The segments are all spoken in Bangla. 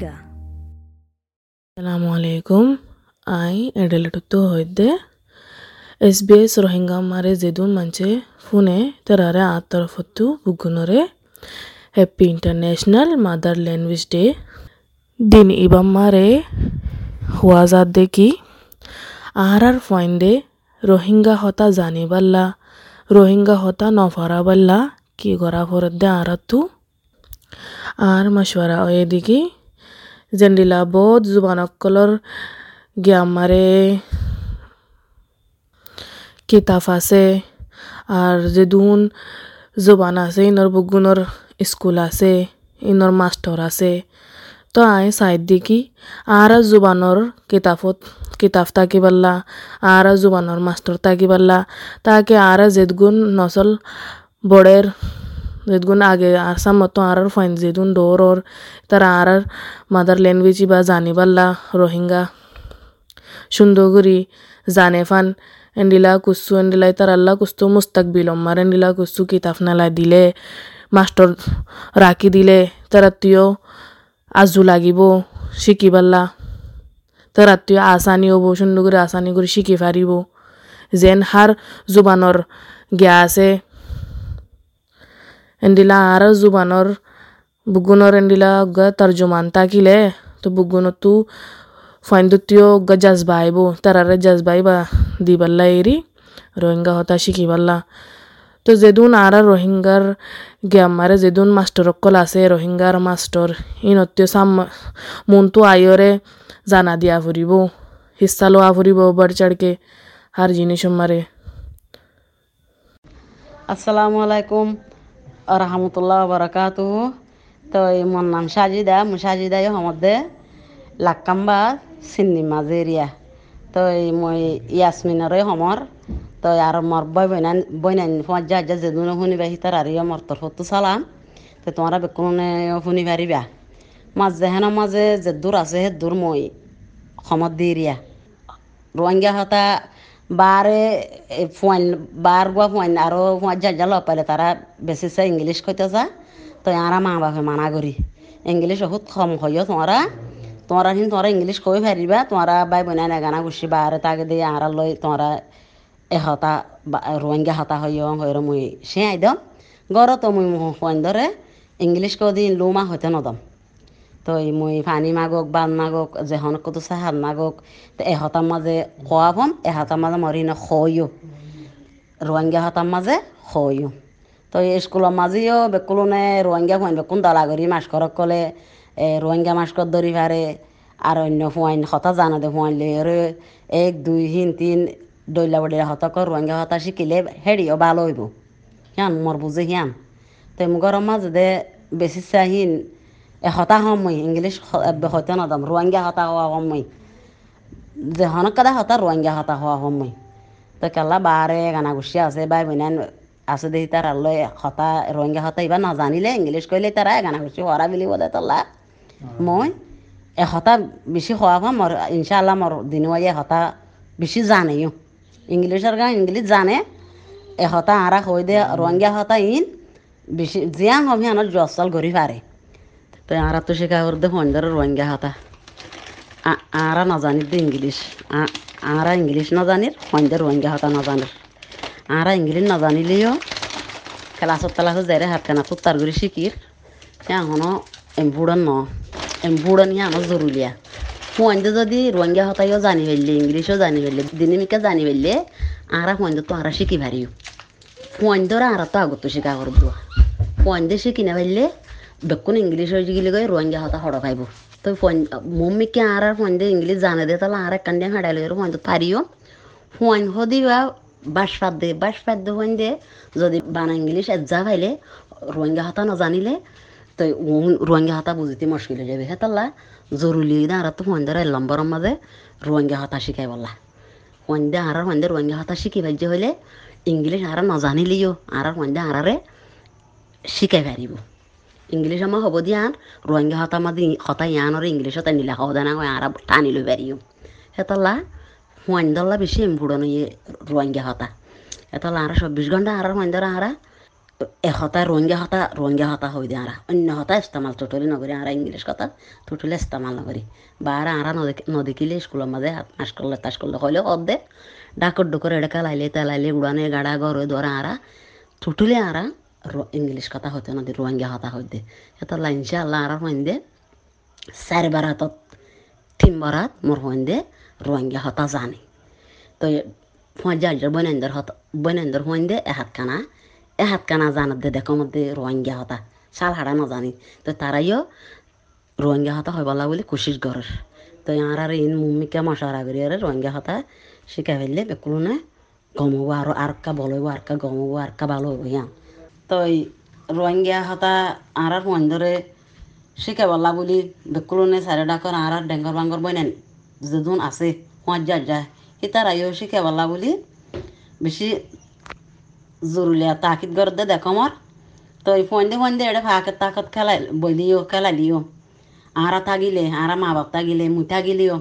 Rohingya. Assalamu alaikum. I edelututtu hoidde SBS Rohingya mare zedun manche fune terare atarafottu bugunore Happy International Mother Language Day. Din ibam mare huwazadde ki আহারার ফয়েন্দে Rohingya হতা জানিবাল্লা রোহিঙ্গা হতা নফারাবাল্লা কি করা ফরদ্দে আরাতু আর মশওয়ারা জেন্ডিলা বহুত জুবানকলর গিয়ামারে কিতাব আছে, আর যেদুন জুবান আছে, ইনর বুগুনর স্কুল আছে, ইনর মাস্টার আছে। তো আই সাইড দেখি আর জুবানর কিতাবত কিতাব থাকি পারলা আর জুবানর মাস্টার থাকি পারলা তাকে আর যেদগুন নসল বড়ের যেদগুন আগে আর সামতো আর ফাইন যেদুন ডোর তারা আর মাদার ল্যাঙ্গুয়েজ বা জানি পারলা রোহিঙ্গা সুন্দর করি জানে ফান এন্ডিলা কুসু এন্ডিলাই তার আল্লাহ কুস্তু মুস্তাক বিলম্মার এন্ডিলা কুসু কিতাব নালাই দিলে মাস্টার রাখি দিলে তারা তুইও আজু লাগিব শিকি পারলা তো রাত্রি আসানি হব সুন্দর করে আসানি করে শিখি পারিব যেন হার জুবানর জ্ঞা আছে আর জুবানর বুগুনর এন্ডিলা গা তর্জমান তাকিলে তো বুগুনত তু ফাইন্দুতিও গা জাজবা আইব তারারে জাজবাই বা দি পাল্লা এরি রোহিঙ্গা হতা শিখি পাল্লা তো যেদুন আর রোহিঙ্গার গ্যামারে যেদুন মাস্টার অকল আছে রোহিঙ্গার মাস্টার ইনত্য সাম মনটো আয়রে জানা দিয়া ফুরিব হিস্সা লোয়া ফুরিব বাড় চাড়কে হার জিনিস মারে আসসালামু আলাইকুম রহমতুল্লাহ বরকাতু তো মোর নাম সাজিদা মু সাজিদাই হমদে লাক্কাম্বা চিন্নি মাজেরিয়া তো মই ইয়াসমিনরে সমর তো আর মর বই বইনান বইনান যা যা যেদুনে শুনিবা হিতার আর ইয়া মর তোর হতো সালাম। তো তোমরা বেকুনে শুনি পারিবা মাছ যেহেন মাঝে যে দূর আছে হে দূর মই সমত দিরিয়া রোহিঙ্গা হতা বারে ফুয়াইন বার গুয়া ফুয়াইন আরও ফুয়ার যা যা লপাইলে তারা বেশি সে ইংলিশ কইতে যা তো আরা মা বাপে মানা করি। ইংলিশ বহুত কম হইও তোমরা। তোমরা হিন তোমরা ইংলিশ কই পারিবা তোমরা বাই বনাই না গানা গুছি বারে তাকে দিয়ে আরা লই তোমরা এহতা রোহিঙ্গা হতা হইও হইর মুই সে আইদম গর তো মুই ফুয়াইন ধরে ইংলিশ কদিন লুমা হইতে নদম। তো মই পানী মাগক, বান মাগক যেহন কতো চাহাত মাগক, তো এহতার মাঝে খোয়া ভম এহতার মাঝে মরি না খইও রোহিঙ্গা হতার মাঝে খইও তো স্কুলের মাঝেও বেকুলনে রোহিঙ্গা ফুয়াইন বেকুন দলা করি মাস্করক কলে রোহিঙ্গা মাস্কর ধরি পারে আর অন্য ফুয়াইন হতা জানা দে ফুয়াইন লে এক, দুই, হিন, তিন, দৈলা বডিলা হতক রোহিঙ্গা হতা শিকিলে হেৰিও ভালো হইব হিয়ান মোর বুঝে হিয়ান তো মুগর মাঝে দে বেশি চাহিন এশটা সময় ইংলিছ হয়তো নদম ৰোৱাংগা হতা হোৱা সময় যে হনক কাদা হতা ৰোৱাংগা হতা হোৱা সময় তো কেলা বাৰে গানা গুচি আছে বাই বইনান আছে দেখি তার আল্লো হতা ৰোহিঙ্গা হতা ইবা নাজানিলে ইংলিছ কইলে তারা গানা গুচি হরা বুলি বলে তলা মই এশটা বেছি খোৱা হোৱা মোৰ ইনশাল্লাহ মোৰ দিনুৱাই এশটা বেছি জানেও ইংলিছৰ গান ইংলিছ জানে এশটা আৰা হৈ দে ৰোহিঙ্গা হতা ইন বেছি জিয়াং হম সিহঁতৰ জচল ঘূৰি পাৰে তো আরা তো শেখা করতে ফোন ধরে রোহিঙ্গা হাতা আরা না তো ইংলিশ আরা ইংলিশ না জানির ফোন ধরে রোহিঙ্গা হাতা না জানির আরা ইংলিশ না জানিলেও ক্লাসত ক্লাসত যাই হাত কেনা তো তার করে শিকির এখনও এম্বুড়ন ন এম্বুড়ন ইহানো জরুরিয়া ফোনতে যদি রোহিঙ্গা হতাইও জানি ফেললে ইংলিশও জানি ফেললে দিনমিকা জানি ফেললে আরা ফোন তো আরা শিখি পারিও ফোন ধরে আরা তো আগত শিকা করে দেওয়া দিয়ে শিখি না ফেললে বেকুন ইংলিশ হয়ে গেলে গই রোহিঙ্গা হতা হড় পাইব তো মম্মিকে আর আর ফোন দিয়ে ইংলিশ জানে দে তাহলে আর একখান দিয়ে হাঁটাইলে ফোন তো পারিও ফোন হদিবা বাস পাত দে বাস পাত দে ফোন দে, যদি বানা ইংলিশ এজা পাইলে রোহিঙ্গা হতা না জানিলে তো রোহিঙ্গা হতা বুঝতে মুশকিল হয়ে যাবে। হেতাল্লা জরুরি আর তো ফোন ধরে লম্বরের মাঝে রোহিঙ্গা হতা শিখাই বললা। ফোন দিয়ে আর ফোন দিয়ে রোহিঙ্গা হতা শিখি ভাজ্য হইলে ইংলিশ আর নজানিলেও আর ফোন দিয়ে আরারে শিখাই পারিব ইংলিশ আমার হব দিয়ান রোহিঙ্গা হতা মাদি হতা ইয়ানর ইংলিশত নিলা হব দেনা আর টানি লই পারিও হেতলা হুয়ান দল্লা বেশি এমবুড়ন ইয়ে রোহিঙ্গা হতা। হেতলা আর চব্বিশ ঘণ্টা আর হুয়ান ধরা আর এ হতা রোহিঙ্গা হতা রোহিঙ্গা হতা হই দে আরা অন্য হতা ইস্তেমাল টোটালি নকরি আরা ইংলিশ কথা, টোটালি ইস্তেমাল নকরি বা আর আরা নদেখিলে স্কুলের মাঝে মাস করলে তাস করলে হইলে হদ দে। ডাকর ডুকর এড়ে কালাইলে তেলাইলে উড়ানে গাড়া গর ধরে আরা টোটালি আরা ইংলিশ কথা হইতে না রোহিঙ্গা হতা হইতে। এটা লাইনসে আল্লাহ আরা হইন দে চারিবার হাতত তিন বরাত মোর হইন দে রোহিঙ্গা হতা জানে। তো ফঁজার বনেন্দর হত বনেন্দর হইন দে এ হাত কানা এ হাত কানা জানার দে, দেখো মধ্যে রোহিঙ্গা হতা। শাল হাড়া ন জানি তো তারাইও রোহিঙ্গা হতা হয় বলা কোশিস গরের তো আর আর ইন মুমিকা মশারা করি আর রোহিঙ্গা হতা শিখা ফেললে, বেকুলনে গমবো আর আর কা বলব আর কা গমবো আর কা ভালো হইব ইয়ান। তো রোহিঙ্গা হতা আর আর মন্দরে শিখা বলা বলি বেকুলনে সারে ডাকর আর আর ডেঙ্গর বাঙ্গর বইনেন যেদুন আছে হুঁয়ার যা যায় ইতারাইও শিখা বলা বলি বেশি জরুলিয়া তাকিদ করে দে দেখো তো এই ফোন ফোন দে এটা ফাঁকের তাকত খেলাই বলিও খেলালিও। আরা থাকিলে আরা মা বাপ থাকিলে, মুই থাকিলেও।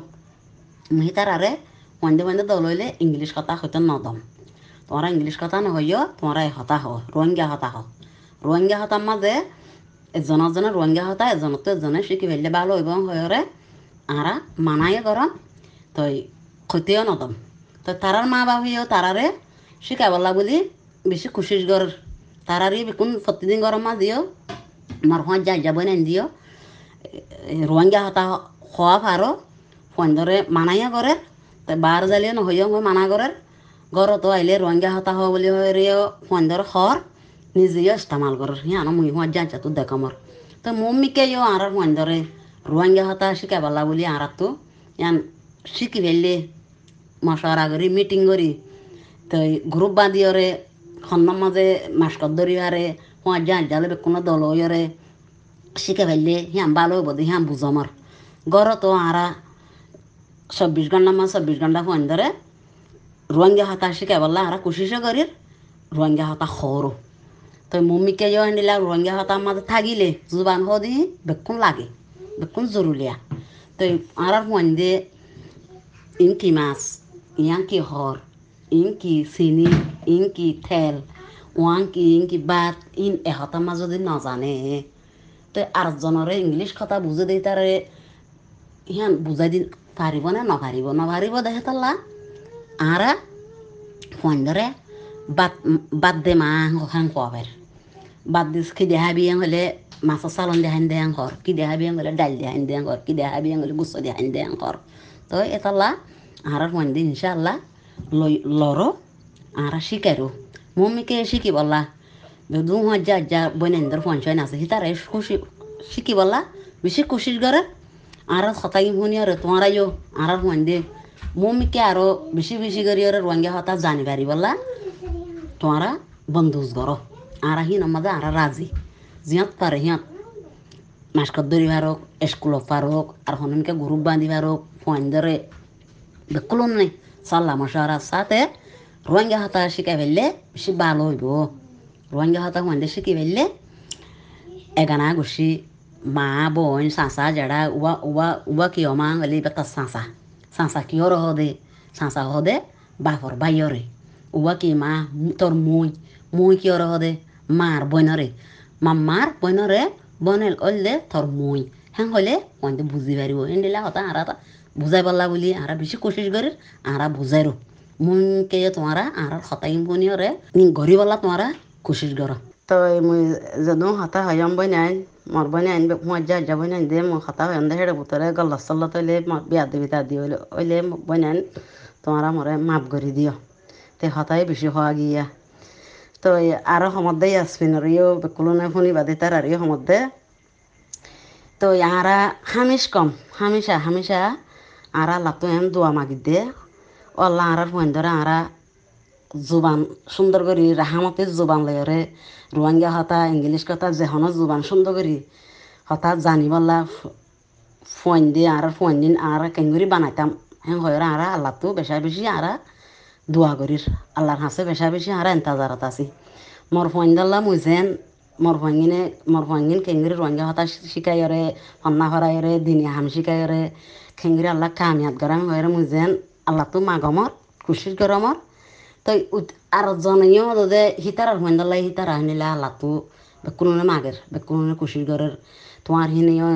মুই তার আরে ফোন দে ফোন দে দলইলে ইংলিশ কথা হইতে নদম। তোমরা ইংলিশ কথা নহইও তোমরা হতা হ রোহিঙ্গা হতা হ রোহিঙ্গা হতার মাঝে এজনের জনে রোহিঙ্গা হতা এজনত এজনে শিখি ফেললে ভালো হইব হয়রে আরা মানাই গরম তো ক্ষতিও নদম তো তারার মা বাবিও তারারে শিখাবলা বলি বেশি খুশির ঘর তারারই বেকুন প্রতিদিন গরম মা দিও আমার হোঁ যাই যাব নেন দিও রোহিঙ্গা হতা হওয়া ফারো ফোন ধরে মানাইয়া করে তো বার জ্বালিয়ে নহইও মানা করে ঘরতো আইলে রোহিঙ্গা হতা হওয়া বলি হয় ধরে হর নিজেও ইস্তেমাল কর হিয়ান মুই হোঁ যাই তো দেখ আমার তো মম্মিকে ইও আর ফোন ধরে, রোহিঙ্গা হতা শিখাবলা বলি আর তো। ইয়ান শিখি ফেললে, মশারা করি মিটিং করি। তো গ্রুপ বাঁধিওরে খন্নার মাঝে মাস্কর ধরি হারে হোঁয়ার যা জালে কোনো দল হইরে শিখে ফেললে হিয়াম ভালো হইব দি হিয়াম বুঝ আমার গড় তো আরা চব্বিশ ঘণ্টা মাস চব্বিশ ঘণ্টা ফোন ধরে রোহিঙ্গা হাতা শিখে বললা আরা কুশিসে করি রোহিঙ্গা হাতা সরু তো মম্মিকে যে দিলা রোহিঙ্গা হাতার মাঝে থাকিলে জুবান হদি বেকুন লাগে বেকুন জরুলিয়া তো আর ফোন দিয়ে ইনকি মাছ ইয়াংকি হর ইনকি চিনি ইনকি তেল ওয়াংকি ইনকি বাত ইন এহতার মাছ যদি নাজানে তো আরেকজনরে ইংলিশ কথা বুঝে দিই তারে ইহান বুঝাই দি পারিব না নপারিব নপারিব দেখে তাল্লা আরা ফোন ধরে বাদ বাদ দে মা খান কোয়াবের বাদ দিস কি দেহা বিয়ে হলে মাছের চালন দেহান দেহান ঘর কি দেহা বিয়ে হলে ডাল দেহান দেহান ঘর কি দেহা বিয়ে হলে গুচ্ছ দেহান দেহান ঘর তো এতাল্লা আর ফোন দি ইনশাল্লাহ লড়ো আর শিকারো মম্মিকে শিখি বললা দু হাজার যা বনেন্দর ছয় আছে তারা খুশি শিখি বললা বেশি খুশির করে আর হতাই শুনি আর তোমারাইও আর ফোন দে মম্মিকে আরও বেশি বেশি করে আর রোহিঙ্গা হতা জানি পারি বললা তোমারা বন্ধুজ করো আর হিন আমাদের আর রাজি জিয়ত পারে সিহঁত মাস্কত ধরি পারক স্কুলত পারক আর হনকে গ্রুপ বান্ধি পারক ফোন ধরে বেকুলন নেই সাল্লা মশারা সাথে রোহিঙ্গা হাতা শিখাই ফেললে বেশি ভালো হইব রোহিঙ্গা হাতা হুঁদে শিখি ফেললে এগানা গুছি মা বোন চাঁচা জেড়া উবা উবা উবা কিয় মা হলে বেটা চাঁচা কিয় হদে চাঁচা হদে বাপর বাইরে উবা কি মা তোর মই মই কিয় হদে মার বইনরে মাম্মার বইনরে বনেল অল্লে তোর মই হ্যাঁ হলে কইতে বুঝি পারিব এন্ডিলা হতা আর বুঝাই পারলা বলি আর বেশি কোশিস করি আর বুঝাইরো মুনকে তোমারা আর হতাই বনিয়রে গড়ি বলা তোমারা কোশিস কর তো মুই যদু হতা হয়াম বই নাই মর বই নাই যা যা বই নাই দে মই হতা হয়াম দে হেড়ে বুতরে গল্লা সল্লা তৈলে বিয়া দেবি তা দিয়ে ওইলে বই নাই তোমারা মরে মাপ করে দিও তে হতাই বেশি হওয়া গিয়া তো আরও সমদ্দে ইয়াসমিনরিও বেকুলনে শুনি বাদে তার আরিও সমদ্দে তো ইয়ারা হামিশ কম হামিশা হামিশা আরা লাতো এম দোয়া মাগি দে অল্লা আরার ফোন ধরে আরা জুবান সুন্দর করি রাহামতে জুবান লয়রে রোহিঙ্গা হতা ইংলিশ কথা যেহন জুবান সুন্দর করি হঠাৎ জানি বললা ফোন দিয়ে আর ফোন দিন আর কেঙ্গুরি বানাইতাম হ্যাঁ হয় আর আল্লাহ তো বেশা বেশি আর দোয়া করির আল্লাহর হাসে বেশা বেশি আর এন্তাজারত আছি মোর ফোন দিল্লা মুজেন মোর ফোঙ্গিনে মোর ফোঙ্গিন কেঙ্গুরি রোহিঙ্গা হতা শিকাইরে হন্না ফরাইরে দিনে হাম শিকাইরে খেঙ্গুরি আল্লাহ কামিয়াত গরম হয়ে মুজেন আল্লাহ তো মাগমর খুশির গরমর তো আর জনীয় দে হিতার আর হইন্দালাই হিতার আহিনিলে হালাতো বেকুনে মাগের বেকুনে কুশির ঘরের তোমার হিনিও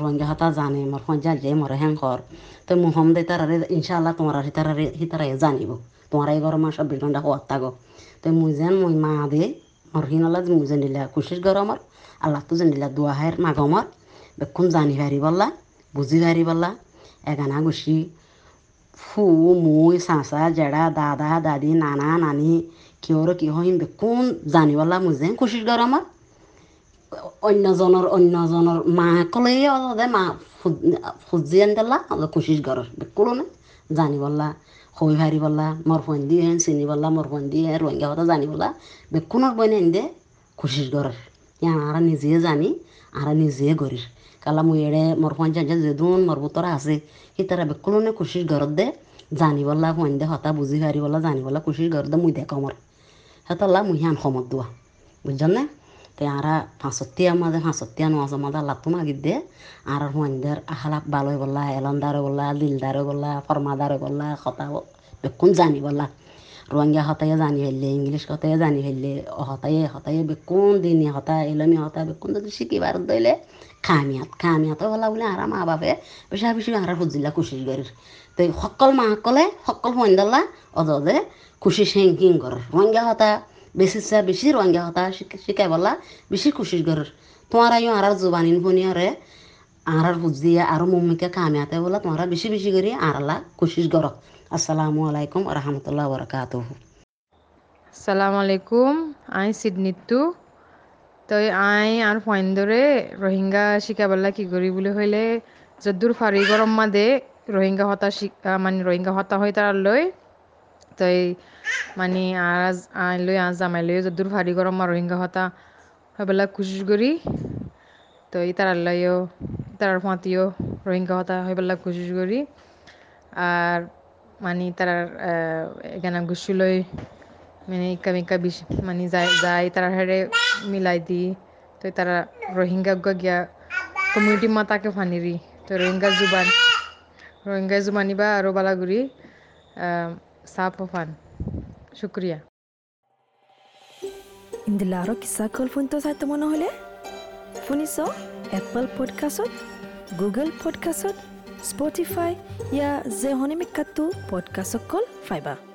রঙ্গা হাতা জানে মোর ফঞ্জা যে মরে হ্যাং কর তো মুহম দে তার ইনশাল্লাহ তোমার হিতার হিতার জানিব তোমার এই মাস চব্বিশ ঘণ্টা হওয়ার থাকো তো মুই যেন মুই মা দে মোর হিনলা মুই জানিলা কুশির ঘর আমার আল্লাহ তো জানিলা দোয়া হের মাগমর বেকুন জানি পারি বললা বুঝি পারি বললা এগানা গুছি ফু মুই চাচা জেড়া দাদা দাদি নানা নানি কিয়র কি হইম বেকুন জানিবলা মুই যেন কুশির ঘর আমার অন্যজনৰ অন্যজনৰ মাকলে দে মা খুজি আনি দিলা কুচিছ ঘৰৰ বেকুলনে জানিবলা হৈ হাৰিবলা মোৰ ফন্দি হেন চিনি বলা মোৰ ফন্দি হেন রোহিঙ্গা কথা জানিবলা বেকুনৰ বইনে আনি দে কুচিছ ঘৰৰ ইয়ান আর নিজে জানি আর নিজে গরির কালা মুই এড়ে মোর জানি যেদুন মোর বুতরা আছে সি তারা বেকুলনে কুচিছ ঘৰত দে জানিবলা ফোন দে হতা বুঝি হারিবলা জানিবলা কুচিছ ঘৰত দে মুই দেখো মোৰ হেতলা মুই হান সমত দোৱা বুঝছেন না te ara ফাঁসত্তি আমাদের ফাঁসত্তি নোয়াজ আমাদের লাত্তু মাগিদে আর হুয়ানদের আহালা বালয় বললা এলন্দারে বললা দিলদারে বললা ফরমাদারে বললা কথা বেকুন জানি বললা রোহিঙ্গা হতায় জানি ফেললে ইংলিশ কথায় জানি ফেললে হতায়ে হতায়ে বেকুন দিনে হতা এলমি হতা বেকুন যদি শিকিবার দইলে খামিয়াত খামিয়াত বলা বলে আর মা বাপে বেশা বেশি আর হুজিল্লা কুশিস গরির তো সকল মাসকলে সকল হুয়ানদাল্লা অদে খুশি সেং করে রোহিঙ্গা হতা বেশি চা বেশি রোহিঙ্গা হতা শিকাই বলা বেশি খুশিস গরের তোমার আইও আর জোবানিন ফোনি আরে আর বুঝিয়া আর মম্মিকে কামিয়াতে বলা তোমরা বেশি বেশি করে আরলা খুশিস গর আসসালামু আলাইকুম রহমতুল্লাহ বরকাতুহ। সালাম আলাইকুম আই সিডনিতু তই আই আর ফয়েন্দরে রোহিঙ্গা শিকাবাল্লা কি করি বলে হইলে যদ্দুর ফারি গরম মাদে রোহিঙ্গা হতা শিকা মানে রোহিঙ্গা হতা হয় তার লই, তই মানে আজ আই লৈ আজ জামাই লৈ যদ্দুর ফারি গরম মা রোহিঙ্গা হতা হবেলা কুশিস করি, তই তার লইও তার ফাঁতিও রোহিঙ্গা হতা হবেলা কুশিস করি। আর মানে তার এখানে গুসুলই মানে ইকা মিকা বিশ মানে যাই যাই তারা হেরে মিলাই দি তো তারা রোহিঙ্গা গিয়া কমিউনিটি মাতাকে ফানিরি তো রোহিঙ্গা জুবান, রোহিঙ্গা জুবানি বা আরও বালাগুড়ি সাপ ফান। শুক্রিয়া। ইন্দিলাৰো কিছা কল ফোনটো চাই তোমাৰ নহ'লে শুনিছ? এপল পডকাষ্টত গুগল পডকাষ্টত স্পটিফাই ইয়া যে হনিমিকাটো পডকাষ্টত কল ফাইবা